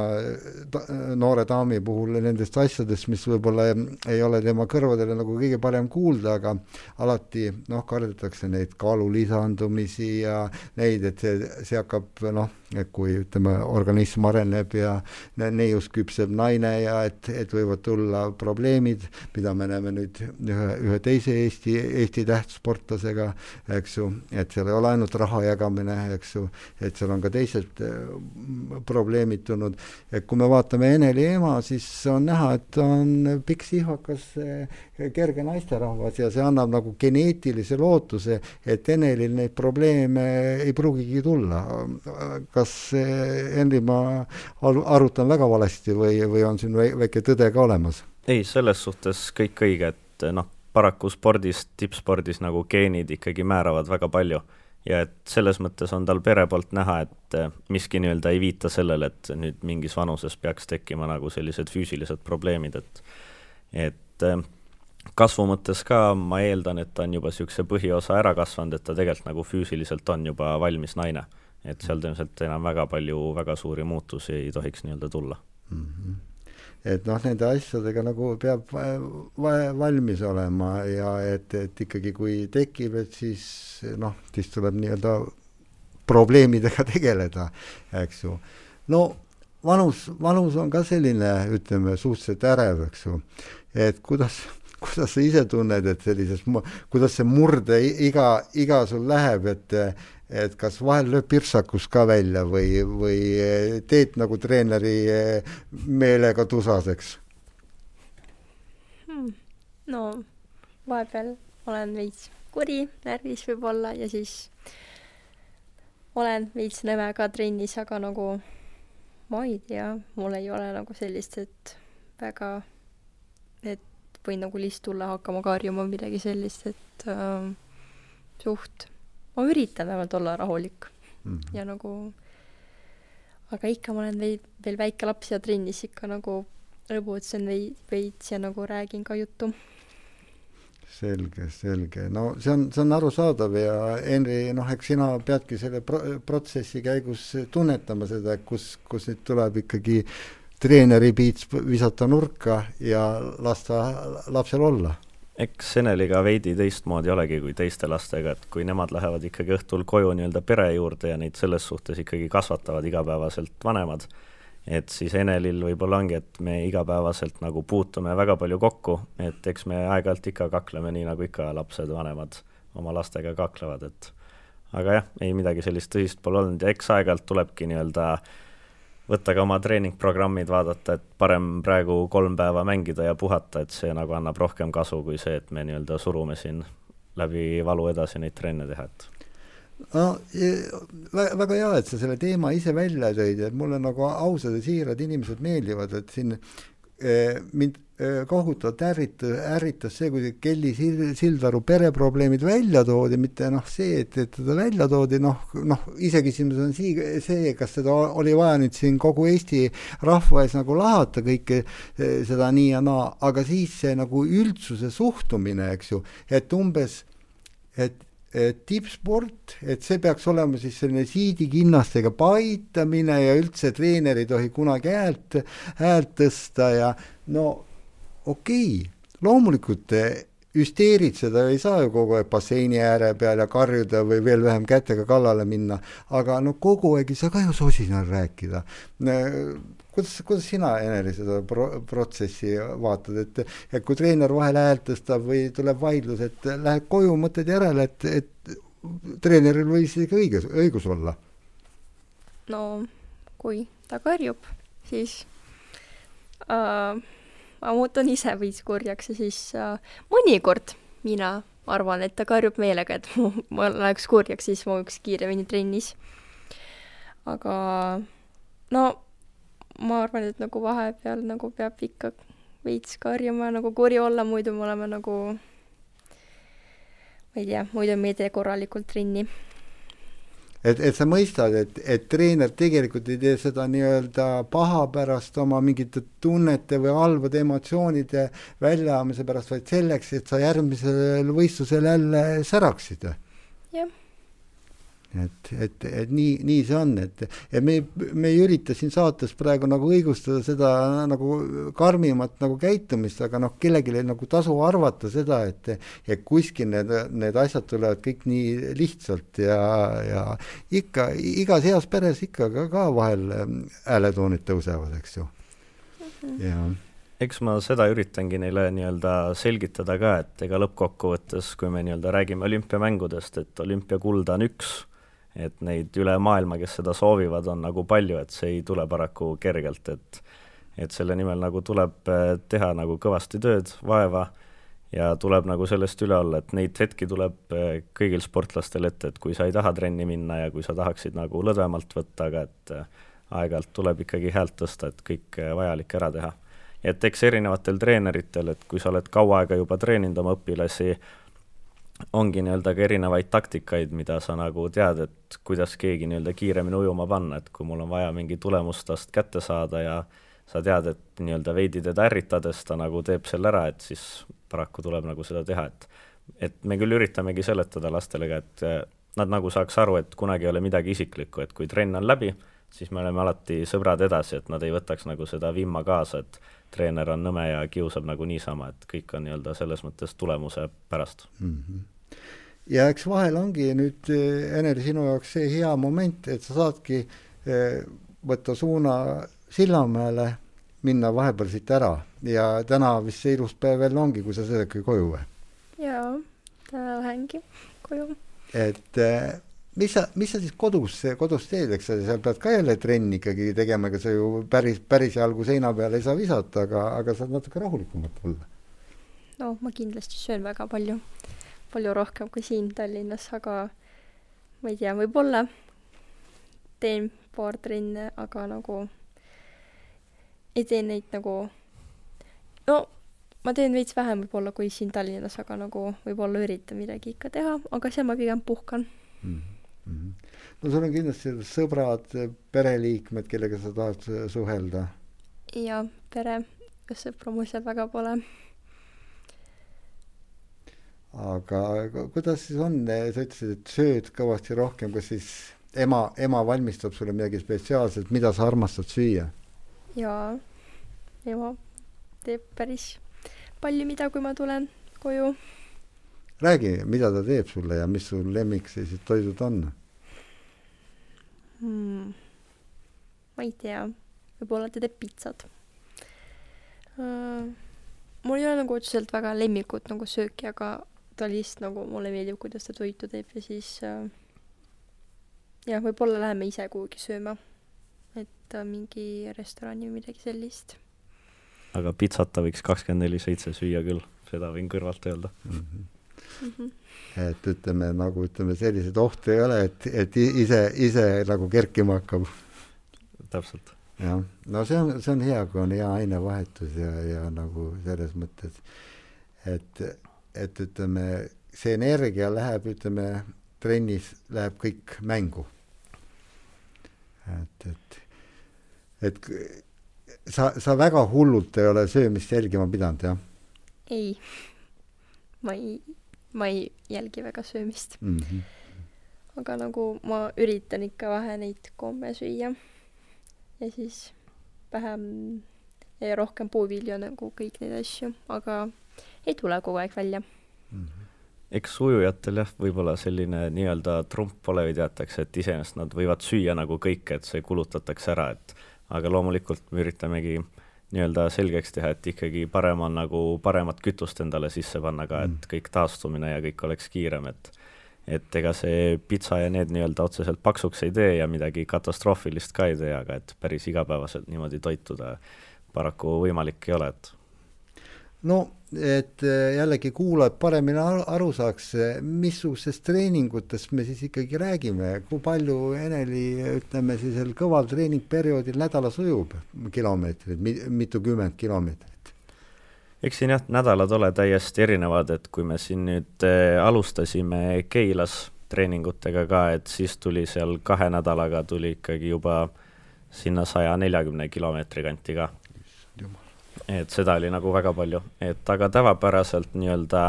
[SPEAKER 2] ta, noore daami puhul nendest asjadest, mis võib-olla ei ole tema kõrvadele nagu kõige parem kuulda, aga alati noh, kardetakse neid kaalu lisandumisi ja neid, et see, see hakkab noh, kui ütleme, organism areneb ja neius küpseb naine ja et, et võivad tulla probleemid, mida me näeme nüüd ühe, ühe teise Eesti, Eesti tähtsportlasega, eks ju, et seal ei ole ainult raha jagamine, eks ju, et seal on ka teised äh, probleemid tulnud. et kui me vaatame Eneli ema, siis on näha, et ta on pikk sihvakas äh, kerge naisterahvas ja see annab nagu geneetilise lootuse, et Enelil neid probleeme ei pruugigi tulla. kas Henri, ma arutan väga valesti või, või on siin väike tõde ka olemas?
[SPEAKER 3] ei, selles suhtes kõik õige, et noh, paraku spordis, tippspordis nagu geenid ikkagi määravad väga palju ja et selles mõttes on tal pere poolt näha, et miski nii-öelda ei viita sellele, et nüüd mingis vanuses peaks tekkima nagu sellised füüsilised probleemid, et et kasvu mõttes ka ma eeldan, et ta on juba niisuguse põhiosa ära kasvanud, et ta tegelikult nagu füüsiliselt on juba valmis naine. et sealt ilmselt enam väga palju väga suuri muutusi ei tohiks nii-öelda tulla
[SPEAKER 2] mm. -hmm et noh, nende asjadega nagu peab va valmis olema ja et, et ikkagi kui tekib, et siis noh, siis tuleb nii-öelda probleemidega tegeleda, eks ju. no vanus, vanus on ka selline, ütleme, suhteliselt ärev, eks ju, et kuidas kuidas sa ise tunned, et sellises, kuidas see murde iga, iga sul läheb, et et kas vahel lööb pirtsakus ka välja või, või teed nagu treeneri meelega tusaseks
[SPEAKER 4] hmm.? no vahepeal olen veits kuri, närvis võib-olla ja siis olen veits nõme ka trennis, aga nagu ma ei tea, mul ei ole nagu sellist, et väga, et võin nagu lihtsalt tulla hakkama karjuma midagi sellist, et äh, suht, ma üritan vähemalt olla rahulik mm -hmm. ja nagu, aga ikka ma olen veid, veel väike laps ja trennis ikka nagu rõbutsen veid, veits ja nagu räägin ka juttu
[SPEAKER 2] selge, selge, no see on, see on arusaadav ja Henri, noh, eks sina peadki selle pro-, protsessi käigus tunnetama seda, kus, kus nüüd tuleb ikkagi treeneri piits visata nurka ja lasta lapsel olla.
[SPEAKER 3] Eks Eneliga veidi teistmoodi olegi kui teiste lastega, et kui nemad lähevad ikkagi õhtul koju nii-öelda pere juurde ja neid selles suhtes ikkagi kasvatavad igapäevaselt vanemad, et siis Enelil võib-olla ongi, et me igapäevaselt nagu puutume väga palju kokku, et eks me aeg-ajalt ikka kakleme, nii nagu ikka lapsed, vanemad oma lastega kaklevad, et aga jah, ei midagi sellist tõsist pole olnud ja eks aeg-ajalt tulebki nii-öelda äh, võtta ka oma treeningprogrammid, vaadata, et parem praegu kolm päeva mängida ja puhata, et see nagu annab rohkem kasu kui see, et me nii-öelda surume siin läbi valu edasi neid treene teha, et
[SPEAKER 2] no väga, väga hea, et sa selle teema ise välja tõid, et mulle nagu ausad ja siirad inimesed meeldivad, et siin mind Äh, kohutavalt ärritas, ärritas see, kui Kelly Sildaru pereprobleemid välja toodi, mitte noh, see, et, et teda välja toodi, noh, noh, iseküsimus on sii-, see, kas seda oli vaja nüüd siin kogu Eesti rahva ees nagu lahata kõike seda nii ja naa, aga siis see nagu üldsuse suhtumine, eks ju, et umbes, et tippsport, et see peaks olema siis selline siidikinnastega paitamine ja üldse treener ei tohi kunagi häält, häält tõsta ja no okei okay,, loomulikult hüsteeritseda ei saa ju kogu aeg basseini ääre peal ja karjuda või veel vähem kätega kallale minna, aga no kogu aeg ei saa ka ju sosinal rääkida. Kuidas, kuidas sina, Eneli, seda pro-, protsessi vaatad, et, et kui treener vahel häält tõstab või tuleb vaidlus, et lähed koju, mõtled järele, et, et treeneril võis ikka õigus, õigus olla?
[SPEAKER 4] no kui ta karjub, siis äh, ma muutun ise veits kurjaks ja siis äh, mõnikord mina arvan, et ta karjub meelega, et mu, ma läheks kurjaks, siis ma oleks kiiremini trennis. aga no ma arvan, et nagu vahepeal nagu peab ikka veits karjuma, nagu kuri olla, muidu me oleme nagu ma ei tea, muidu me ei tee korralikult trenni
[SPEAKER 2] et, et sa mõistad, et, et treener tegelikult ei tee seda nii-öelda paha pärast oma mingite tunnete või halbade emotsioonide väljaamise pärast, vaid selleks, et sa järgmisel võistlusel jälle säraksid.
[SPEAKER 4] jah
[SPEAKER 2] et, et, et nii, nii see on, et, et me, me ei ürita siin saates praegu nagu õigustada seda nagu karmimat nagu käitumist, aga noh, kellelgi ei nagu tasu arvata seda, et, et kuskil need, need asjad tulevad kõik nii lihtsalt ja, ja ikka, igas heas peres ikka ka, ka vahel ähm, hääletoonid tõusevad, eks ju mm. -hmm. ja
[SPEAKER 3] eks ma seda üritangi neile nii-öelda selgitada ka, et ega lõppkokkuvõttes, kui me nii-öelda räägime olümpiamängudest, et olümpiakulda on üks et neid üle maailma, kes seda soovivad, on nagu palju, et see ei tule paraku kergelt, et et selle nimel nagu tuleb äh, teha nagu kõvasti tööd, vaeva ja tuleb nagu sellest üle olla, et neid hetki tuleb äh, kõigil sportlastel ette, et kui sa ei taha trenni minna ja kui sa tahaksid nagu lõdvemalt võtta, aga et äh, aeg-ajalt tuleb ikkagi häält tõsta, et kõik vajalik ära teha. et eks erinevatel treeneritel, et kui sa oled kaua aega juba treeninud oma õpilasi, ongi nii-öelda ka erinevaid taktikaid, mida sa nagu tead, et kuidas keegi nii-öelda kiiremini ujuma panna, et kui mul on vaja mingi tulemus tast kätte saada ja sa tead, et nii-öelda veidi teda ärritades ta nagu teeb selle ära, et siis paraku tuleb nagu seda teha, et et me küll üritamegi seletada lastele ka, et nad nagu saaks aru, et kunagi ei ole midagi isiklikku, et kui trenn on läbi, siis me oleme alati sõbrad edasi, et nad ei võtaks nagu seda vimma kaasa, et treener on nõme ja kiusab nagu niisama, et kõik on nii-öelda selles mõttes tulemuse pärast mm. -hmm
[SPEAKER 2] ja eks vahel ongi nüüd, Enel, sinu jaoks see hea moment, et sa saadki eh, võtta suuna Sillamäele, minna vahepeal siit ära ja täna vist see ilus päev jälle ongi, kui sa sõidadki koju või?
[SPEAKER 4] jaa, täna lähengi koju.
[SPEAKER 2] et eh, mis sa, mis sa siis kodus, kodus teed, eks sa seal pead ka jälle trenni ikkagi tegema, ega sa ju päris, päris jalgu seina peale ei saa visata, aga, aga saad natuke rahulikumalt olla.
[SPEAKER 4] no ma kindlasti söön väga palju, palju rohkem kui siin Tallinnas, aga ma ei tea, võib-olla teen paar trenne, aga nagu ei tee neid nagu, no ma teen veits vähem võib-olla kui siin Tallinnas, aga nagu võib-olla üritan midagi ikka teha, aga seal ma pigem puhkan mm. -hmm
[SPEAKER 2] mm. -hmm. no sul on kindlasti sõbrad, pereliikmed, kellega sa tahad suhelda?
[SPEAKER 4] jaa, pere, sõpru mul seal väga pole.
[SPEAKER 2] aga kuidas siis on, sa ütlesid, et sööd kõvasti rohkem, kas siis ema, ema valmistab sulle midagi spetsiaalset, mida sa armastad süüa?
[SPEAKER 4] jaa, ema teeb päris palju mida, kui ma tulen koju.
[SPEAKER 2] Räägi, mida ta teeb sulle ja mis sul lemmik sellised toidud on?
[SPEAKER 4] hmm,? ma ei tea, võib-olla ta teeb pitsat uh,. mul ei ole nagu otseselt väga lemmikut nagu sööki, aga ta lihtsalt nagu mulle meeldib, kuidas ta toitu teeb ja siis uh, jah, võib-olla läheme ise kuhugi sööma. et uh, mingi restorani või midagi sellist.
[SPEAKER 3] aga pitsat ta võiks kakskümmend neli seitse süüa küll, seda võin kõrvalt öelda mm. -hmm
[SPEAKER 2] mm. -hmm. et ütleme nagu ütleme, selliseid ohte ei ole, et, et ise, ise nagu kerkima hakkab.
[SPEAKER 3] täpselt.
[SPEAKER 2] jah, no see on, see on hea, kui on hea ainevahetus ja, ja nagu selles mõttes, et, et ütleme, see energia läheb, ütleme, trennis läheb kõik mängu. et, et, et sa, sa väga hullult ei ole söömist jälgima pidanud, jah?
[SPEAKER 4] ei, ma ei ma ei jälgi väga söömist mm. -hmm. aga nagu ma üritan ikka vähe neid komme süüa ja siis vähem ja rohkem puuvilju nagu kõik neid asju, aga ei tule kogu aeg välja mm. -hmm
[SPEAKER 3] eks ujujatel jah, võib-olla selline nii-öelda trump ole või teatakse, et iseenesest nad võivad süüa nagu kõike, et see kulutatakse ära, et aga loomulikult me üritamegi nii-öelda selgeks teha, et ikkagi parem on nagu paremat kütust endale sisse panna ka, et mm. kõik taastumine ja kõik oleks kiirem, et et ega see pitsa ja need nii-öelda otseselt paksuks ei tee ja midagi katastroofilist ka ei tee, aga et päris igapäevaselt niimoodi toituda paraku võimalik ei ole, et
[SPEAKER 2] no et äh, jällegi kuulajad paremini aru saaks, missugustest treeningutest me siis ikkagi räägime, kui palju Eneli, ütleme siis kõval treeningperioodil nädalas ujub kilomeetreid, mitukümmend kilomeetrit?
[SPEAKER 3] eks siin jah, nädalad ole täiesti erinevad, et kui me siin nüüd äh, alustasime Keilas treeningutega ka, et siis tuli seal kahe nädalaga tuli ikkagi juba sinna saja neljakümne kilomeetri kanti ka et seda oli nagu väga palju, et aga tavapäraselt nii-öelda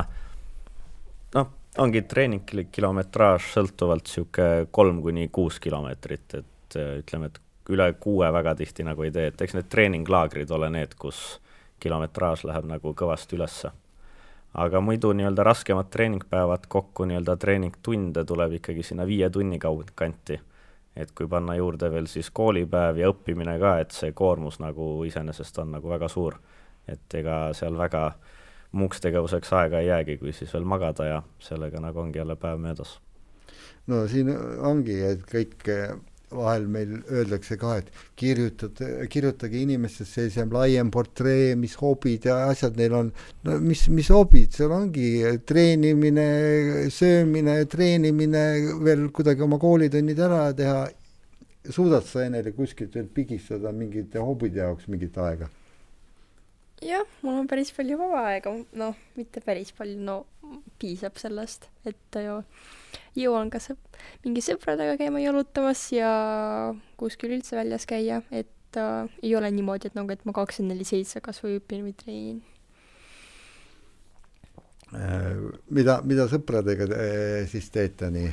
[SPEAKER 3] noh, ongi treening kilometraaž sõltuvalt niisugune kolm kuni kuus kilomeetrit, et ütleme, et üle kuue väga tihti nagu ei tee, et eks need treeninglaagrid ole need, kus kilometraaž läheb nagu kõvasti ülesse. aga muidu nii-öelda raskemad treeningpäevad kokku nii-öelda treeningtunde tuleb ikkagi sinna viie tunni kaug-, kanti et kui panna juurde veel siis koolipäev ja õppimine ka, et see koormus nagu iseenesest on nagu väga suur. et ega seal väga muuks tegevuseks aega ei jäägi, kui siis veel magada ja sellega nagu ongi jälle päev möödas.
[SPEAKER 2] no siin ongi, et kõik vahel meil öeldakse ka, et kirjutad, kirjutage inimestest sellisem laiem portree, mis hobid ja asjad neil on. no mis, mis hobid, seal ongi treenimine, söömine, treenimine, veel kuidagi oma koolitunnid ära teha. suudad sa Eneli kuskilt veel pigistada mingite hobide jaoks mingit aega?
[SPEAKER 4] jah, mul on päris palju vaba aega, noh, mitte päris palju, no piisab sellest, et ju jõuan ka sõp-, mingi sõpradega käima jalutamas ja kuskil üldse väljas käia, et äh, ei ole niimoodi, et nagu, et ma kakskümmend neli seitse kas või õpin või treenin
[SPEAKER 2] äh,. mida, mida sõpradega te, siis teete nii?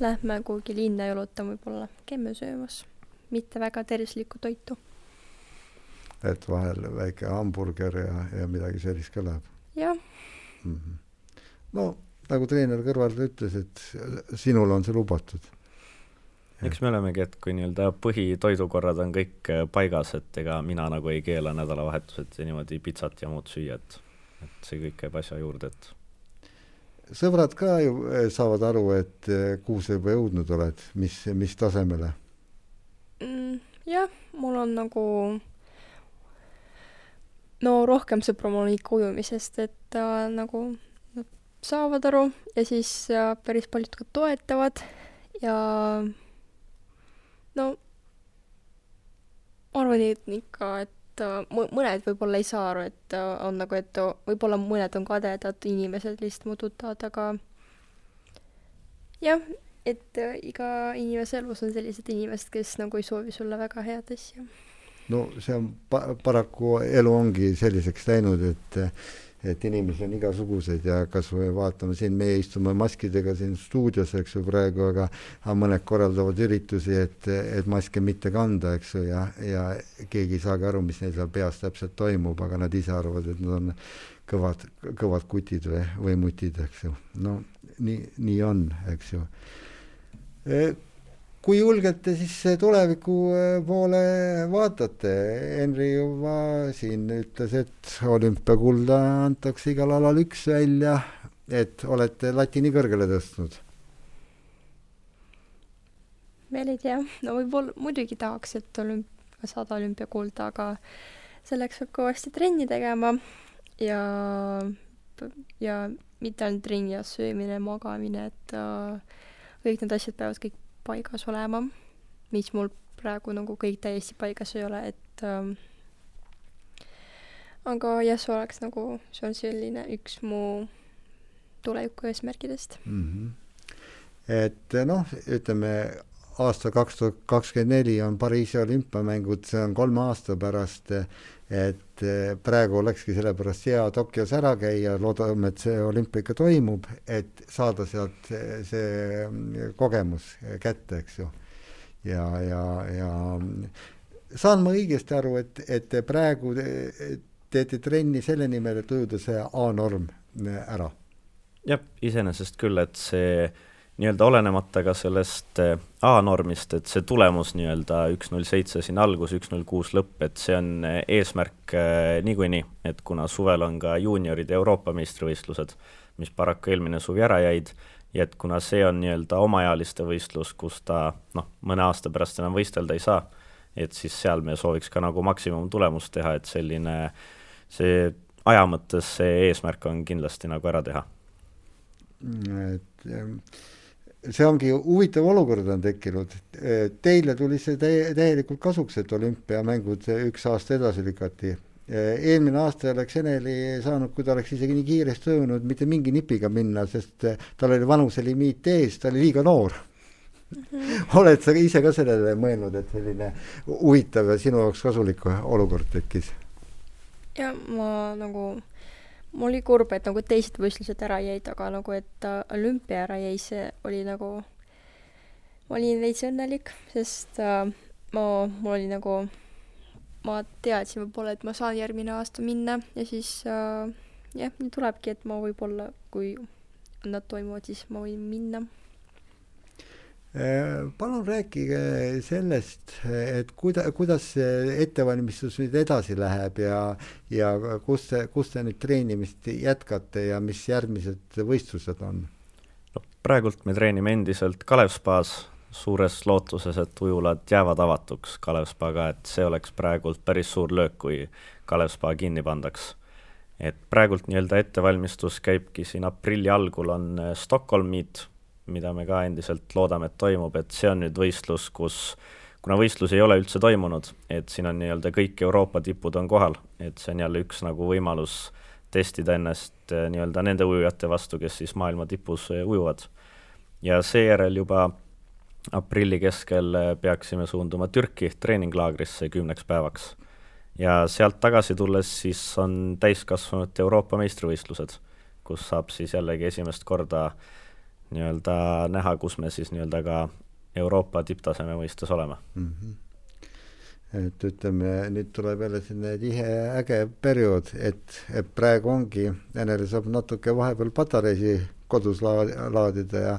[SPEAKER 4] lähme kuhugi linna jalutama võib-olla, käime söömas, mitte väga tervislikku toitu.
[SPEAKER 2] et vahel väike hamburger ja, ja midagi sellist ka läheb?
[SPEAKER 4] jah
[SPEAKER 2] mm. -hmm. no nagu treener kõrvalt ütles, et sinul on see lubatud.
[SPEAKER 3] eks me olemegi, et kui nii-öelda põhitoidukorrad on kõik äh, paigas, et ega mina nagu ei keela nädalavahetuseti niimoodi pitsat ja muud süüa, et, et see kõik käib asja juurde, et
[SPEAKER 2] sõbrad ka ju eh, saavad aru, et eh, kuhu sa juba jõudnud oled, mis, mis tasemele
[SPEAKER 4] mm,? jah, mul on nagu no rohkem sõpru mul on ikka ujumisest, et äh, nagu saavad aru ja siis äh, päris paljud ka toetavad ja no ma arvan, et ikka, et äh, mõned võib-olla ei saa aru, et äh, on nagu, et võib-olla mõned on kadedad inimesed lihtsalt mudutavad, aga jah, et iga inimese elus on sellised inimesed, kes nagu ei soovi sulle väga head asja.
[SPEAKER 2] no see on pa-, paraku elu ongi selliseks läinud, et et inimesi on igasuguseid ja kas või vaatame siin, meie istume maskidega siin stuudios, eks ju, praegu, aga aga mõned korraldavad üritusi, et, et maske mitte kanda, eks ju, ja, ja keegi ei saagi aru, mis neil seal peas täpselt toimub, aga nad ise arvavad, et nad on kõvad, kõvad kutid või, või mutid, eks ju. no nii, nii on, eks ju e, kui julgelt te siis tuleviku äh, poole vaatate? Henri juba siin ütles, et olümpiakulda antakse igal alal üks välja, et olete lati nii kõrgele tõstnud?
[SPEAKER 4] veel ei tea, no võib-olla muidugi tahaks, et olümp-, saada olümpiakulda, aga selleks peab kõvasti trenni tegema ja, ja mitte ainult trenn ja söömine, magamine, et äh, kõik need asjad peavad kõik paigas olema, mis mul praegu nagu kõik täiesti paigas ei ole, et ähm, aga jah, see oleks nagu, see on selline üks mu tuleviku eesmärkidest
[SPEAKER 2] mm. -hmm. et noh, ütleme aasta kaks tuhat kakskümmend neli on Pariisi olümpiamängud, see on kolme aasta pärast, et praegu olekski sellepärast hea Tokyos ära käia, loodame, et see olümpia ikka toimub, et saada sealt see, see kogemus kätte, eks ju. ja, ja, ja saan ma õigesti aru, et, et te praegu teete trenni selle nimel, et ujuda see A-norm ära?
[SPEAKER 3] jah, iseenesest küll, et see nii-öelda olenemata ka sellest eh, A-normist, et see tulemus nii-öelda üks null seitse siin algus, üks null kuus lõpp, et see on eh, eesmärk eh, niikuinii, et kuna suvel on ka juunioride Euroopa meistrivõistlused, mis paraku eelmine suvi ära jäid, ja et kuna see on nii-öelda omaealiste võistlus, kus ta noh, mõne aasta pärast enam võistelda ei saa, et siis seal me sooviks ka nagu maksimumtulemust teha, et selline, see aja mõttes see eesmärk on kindlasti nagu ära teha.
[SPEAKER 2] et see ongi huvitav olukord on tekkinud. Teile tuli see täie, täielikult kasuks, et olümpiamängud üks aasta edasi lükati. eelmine aasta oleks Eneli saanud, kui ta oleks isegi nii kiiresti ujunud, mitte mingi nipiga minna, sest tal oli vanuselimiit ees, ta oli liiga noor. -hmm. oled sa ise ka sellele mõelnud, et selline huvitav ja sinu jaoks kasulik olukord tekkis?
[SPEAKER 4] ja ma nagu mul oli kurb, et nagu teised võistlused ära jäid, aga nagu, et äh, olümpia ära jäi, see oli nagu, ma olin veits õnnelik, sest äh, ma, mul oli nagu, ma teadsin võib-olla, et ma saan järgmine aasta minna ja siis äh, jah, nii tulebki, et ma võib-olla, kui nad toimuvad, siis ma võin minna
[SPEAKER 2] palun rääkige sellest, et kuida-, kuidas see ettevalmistus nüüd edasi läheb ja, ja kus te, kus te nüüd treenimist jätkate ja mis järgmised võistlused on?
[SPEAKER 3] no praegult me treenime endiselt Kalev spaas, suures lootuses, et ujulad jäävad avatuks Kalev spaga, et see oleks praegult päris suur löök, kui Kalev spa kinni pandaks. et praegult nii-öelda ettevalmistus käibki siin aprilli algul on Stockholm Meet mida me ka endiselt loodame, et toimub, et see on nüüd võistlus, kus kuna võistlus ei ole üldse toimunud, et siin on nii-öelda kõik Euroopa tipud on kohal, et see on jälle üks nagu võimalus testida ennast eh, nii-öelda nende ujujate vastu, kes siis maailma tipus eh, ujuvad. ja seejärel juba aprilli keskel eh, peaksime suunduma Türki treeninglaagrisse kümneks päevaks. ja sealt tagasi tulles siis on täiskasvanute Euroopa meistrivõistlused, kus saab siis jällegi esimest korda äh, nii-öelda näha, kus me siis nii-öelda ka Euroopa tipptaseme mõistes oleme
[SPEAKER 2] mm. -hmm et ütleme, nüüd tuleb jälle selline tihe äge periood, et, et praegu ongi, Enel saab natuke vahepeal patareisid kodus laad, laadida ja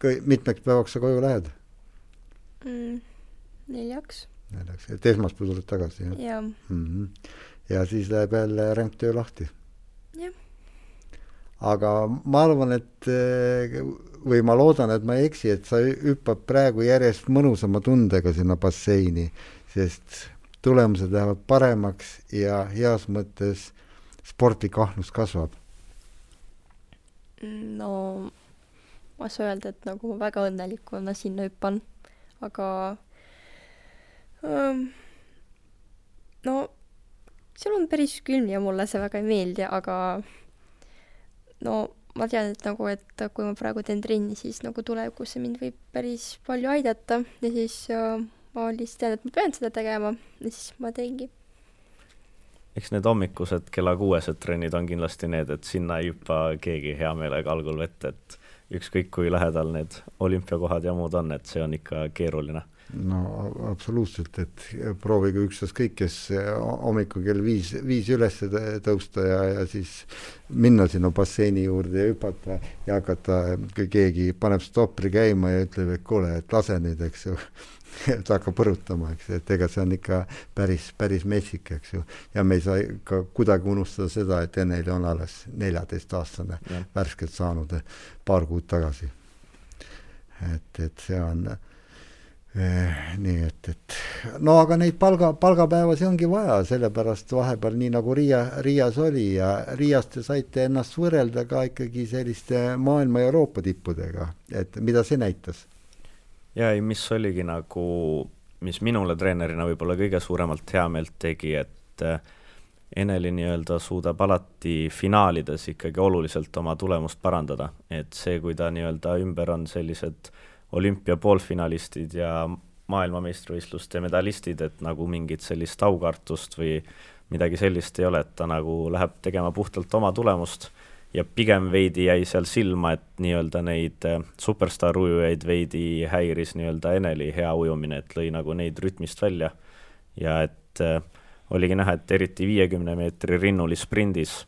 [SPEAKER 2] kõi-, mitmeks päevaks sa koju lähed
[SPEAKER 4] mm,? neljaks.
[SPEAKER 2] neljaks, et esmaspäev tuled tagasi, jah?
[SPEAKER 4] jah
[SPEAKER 2] mm. -hmm. ja siis läheb jälle ränktöö lahti?
[SPEAKER 4] jah.
[SPEAKER 2] aga ma arvan, et või ma loodan, et ma ei eksi, et sa hüppad praegu järjest mõnusama tundega sinna basseini, sest tulemused lähevad paremaks ja heas mõttes sportlik ahnus kasvab.
[SPEAKER 4] no ma ei saa öelda, et nagu väga õnnelik, kui ma sinna hüppan, aga ähm, no seal on päris külm ja mulle see väga ei meeldi, aga no ma tean, et nagu, et kui ma praegu teen trenni, siis nagu tulevikus see mind võib päris palju aidata. Ja siis äh, ma lihtsalt tean, et ma pean seda tegema. Ja siis ma teengi.
[SPEAKER 3] eks need hommikused kella kuuesed trennid on kindlasti need, et sinna ei hüppa keegi hea meelega algul vette, et ükskõik kui lähedal need olümpiakohad ja muud on, et see on ikka keeruline
[SPEAKER 2] no absoluutselt, et proovige ükstaskõik, kes hommikul kell viis, viis üles tõusta ja, ja siis minna sinna basseini juurde ja hüpata ja hakata, kui keegi paneb stopri käima ja ütleb, et kuule, et lase nüüd, eks ju ta hakkab põrutama, eks, et ega see on ikka päris, päris metsik, eks ju. ja me ei saa ka kuidagi unustada seda, et Eneli on alles neljateistaastane, värskelt saanud paar kuud tagasi. et, et see on nii et, et no aga neid palga, palgapäevasi ongi vaja, sellepärast vahepeal nii nagu Riia, Riias oli ja Riias te saite ennast võrrelda ka ikkagi selliste maailma ja Euroopa tippudega, et mida see näitas?
[SPEAKER 3] ja ei, mis oligi nagu, mis minule treenerina võib-olla kõige suuremalt heameelt tegi, et eh, Eneli nii-öelda suudab alati finaalides ikkagi oluliselt oma tulemust parandada, et see, kui ta nii-öelda ümber on sellised olümpia poolfinalistid ja maailmameistrivõistluste medalistid, et nagu mingit sellist aukartust või midagi sellist ei ole, et ta nagu läheb tegema puhtalt oma tulemust ja pigem veidi jäi seal silma, et nii-öelda neid äh, superstaar ujujaid veidi häiris nii-öelda Eneli hea ujumine, et lõi nagu neid rütmist välja. ja et äh, oligi näha, et eriti viiekümne meetri rinnuli sprindis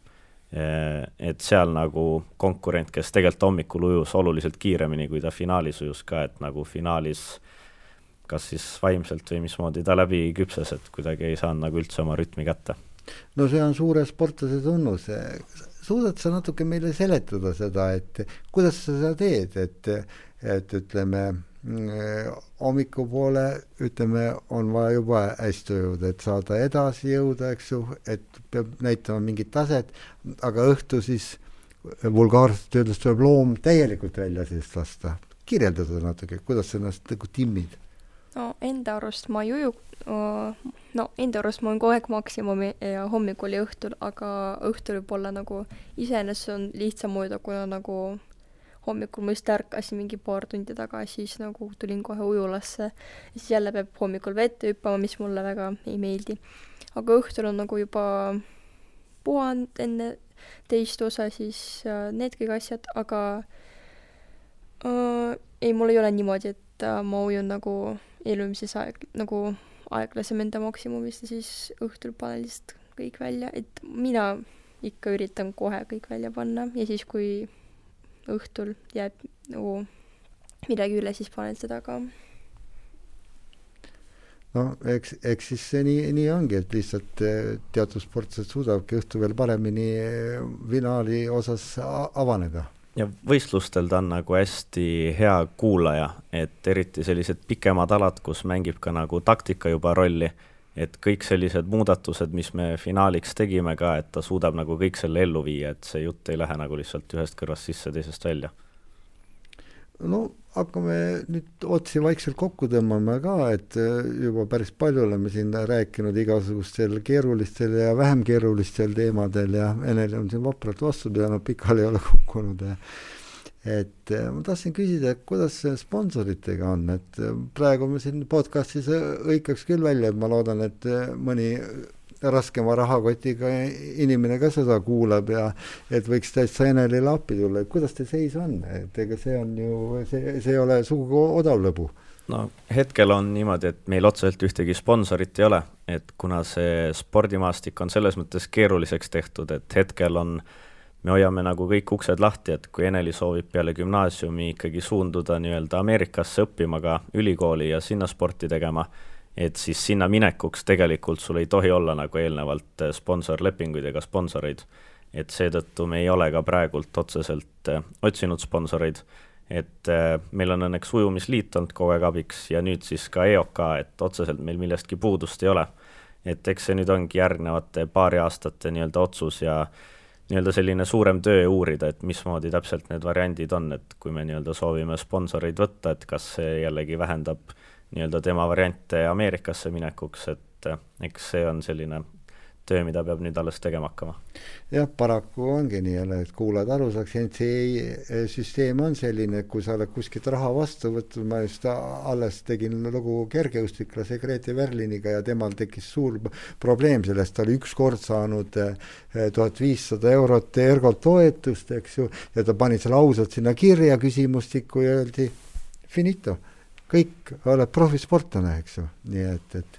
[SPEAKER 3] et seal nagu konkurent, kes tegelikult hommikul ujus oluliselt kiiremini, kui ta finaalis ujus ka, et nagu finaalis kas siis vaimselt või mismoodi ta läbi küpses, et kuidagi ei saanud nagu üldse oma rütmi kätte.
[SPEAKER 2] no see on suure sportlase tunnus, suudad sa natuke meile seletada seda, et kuidas sa seda teed, et, et ütleme hommikupoole ütleme, on vaja juba hästi jõuda, et saada edasi jõuda, eks ju, et peab näitama mingit taset, aga õhtu siis vulgaarselt öeldes tuleb loom täielikult välja seest lasta. kirjelda seda natuke, kuidas sa ennast nagu timmid?
[SPEAKER 4] no enda arust ma ei uju, no enda arust ma olen kogu aeg maksimumi ja hommikul ja õhtul, aga õhtul võib-olla nagu iseenesest on lihtsam ujuda, kuna nagu hommikul ma just ärkasin mingi paar tundi tagasi, siis nagu tulin kohe ujulasse ja siis jälle peab hommikul vette hüppama, mis mulle väga ei meeldi. aga õhtul on nagu juba puhanud enne teist osa, siis äh, need kõik asjad, aga äh, ei, mul ei ole niimoodi, et äh, ma ujun nagu eelmises aeg, nagu aeglasem enda maksimumist ja siis õhtul panen lihtsalt kõik välja, et mina ikka üritan kohe kõik välja panna ja siis, kui õhtul jääb nagu midagi üle, siis panen seda ka.
[SPEAKER 2] no eks, eks siis see nii, nii ongi, et lihtsalt eh, teatud sportlased suudavadki õhtul veel paremini eh, finaali osas avaneda
[SPEAKER 3] ja võistlustel ta on nagu hästi hea kuulaja, et eriti sellised pikemad alad, kus mängib ka nagu taktika juba rolli et kõik sellised muudatused, mis me finaaliks tegime ka, et ta suudab nagu kõik selle ellu viia, et see jutt ei lähe nagu lihtsalt ühest kõrvast sisse, teisest välja.
[SPEAKER 2] no hakkame nüüd otsi vaikselt kokku tõmbama ka, et äh, juba päris palju oleme siin rääkinud igasugustel keerulistel ja vähem keerulistel teemadel ja Enel on siin vapralt vastu pidanud, pikali ei ole kukkunud ja et äh, ma tahtsin küsida, kuidas sponsoritega on, et äh, praegu me siin podcast'is hõikaks küll välja, et ma loodan, et äh, mõni raskema rahakotiga inimene ka seda kuulab ja et võiks täitsa Enelile appi tulla, et kuidas teil seis on, et ega see on ju, see, see ei ole sugugi odav lõbu.
[SPEAKER 3] No hetkel on niimoodi, et meil otseselt ühtegi sponsorit ei ole, et kuna see spordimaastik on selles mõttes keeruliseks tehtud, et hetkel on, me hoiame nagu kõik uksed lahti, et kui Eneli soovib peale gümnaasiumi ikkagi suunduda nii-öelda Ameerikasse õppima ka ülikooli ja sinna sporti tegema, et siis sinna minekuks tegelikult sul ei tohi olla nagu eelnevalt äh, sponsorlepinguid ega sponsoreid. et seetõttu me ei ole ka praegult otseselt äh, otsinud sponsoreid, et äh, meil on õnneks ujumisliit olnud kogu aeg abiks ja nüüd siis ka EOK, et otseselt meil millestki puudust ei ole. et eks see nüüd ongi järgnevate paari aastate nii-öelda otsus ja nii-öelda selline suurem töö uurida, et mismoodi täpselt need variandid on, et kui me nii-öelda soovime sponsoreid võtta, et kas see jällegi vähendab nii-öelda tema variante Ameerikasse minekuks, et eh, eks see on selline töö, mida peab nüüd alles tegema hakkama.
[SPEAKER 2] jah, paraku ongi nii jälle, et kuulajad aru saaks, NCAA süsteem on selline, et kui sa oled kuskilt raha vastu võtnud, ma just alles tegin lugu kergejõustiklase Grete Verliniga ja temal tekkis suur probleem sellest, ta oli ükskord saanud eh, tuhat viissada eurot Ergolt toetust, eks ju, ja ta pani selle ausalt sinna kirja küsimustikku ja öeldi finito. Kõik oled profisportlane, eks ju, nii et, et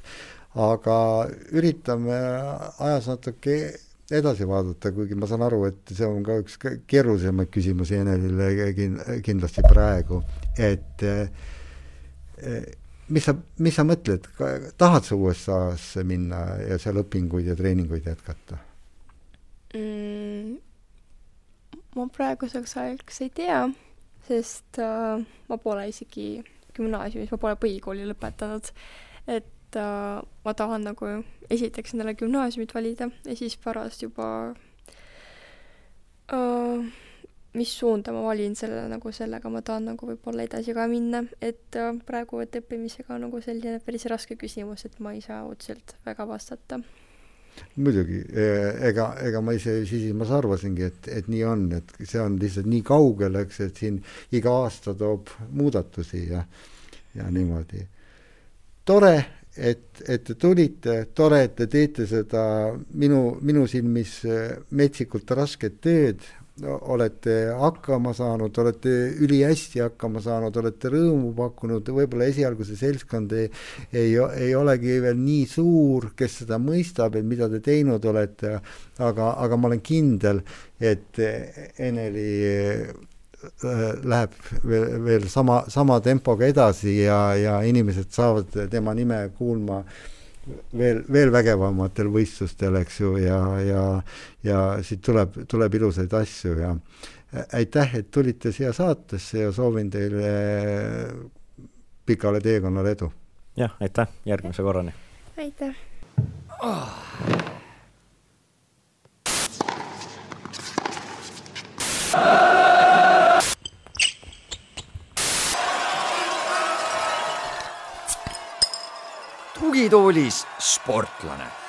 [SPEAKER 2] aga üritame ajas natuke edasi vaadata, kuigi ma saan aru, et see on ka üks keerulisemaid küsimusi Enelile kindlasti praegu, et eh, mis sa, mis sa mõtled, tahad sa USA-sse minna ja seal õpinguid ja treeninguid jätkata
[SPEAKER 4] mm,? ma praeguseks ajaks ei tea, sest uh, ma pole isegi gümnaasiumis, ma pole põhikooli lõpetanud. et äh, ma tahan nagu esiteks endale gümnaasiumit valida ja siis pärast juba äh, mis suunda ma valin selle, nagu sellega ma tahan nagu võib-olla edasi ka minna, et äh, praegu, et õppimisega on nagu selline päris raske küsimus, et ma ei saa otseselt väga vastata.
[SPEAKER 2] Muidugi, ega, ega ma ise sisimas arvasingi, et, et nii on, et see on lihtsalt nii kaugel, eks, et siin iga aasta toob muudatusi ja, ja niimoodi. tore, et, et te tulite, tore, et te teete seda minu, minu silmis metsikult rasket tööd, olete hakkama saanud, olete ülihästi hakkama saanud, olete rõõmu pakkunud, võib-olla esialgu see seltskond ei, ei, ei olegi veel nii suur, kes seda mõistab, et mida te teinud olete, aga, aga ma olen kindel, et Eneli läheb veel, veel sama, sama tempoga edasi ja, ja inimesed saavad tema nime kuulma veel, veel vägevamatel võistlustel, eks ju, ja, ja, ja siit tuleb, tuleb ilusaid asju ja aitäh, et tulite siia saatesse ja soovin teile pikale teekonnale edu.
[SPEAKER 3] jah, aitäh, järgmise korrani.
[SPEAKER 4] aitäh oh..
[SPEAKER 1] Tugitoolis sportlane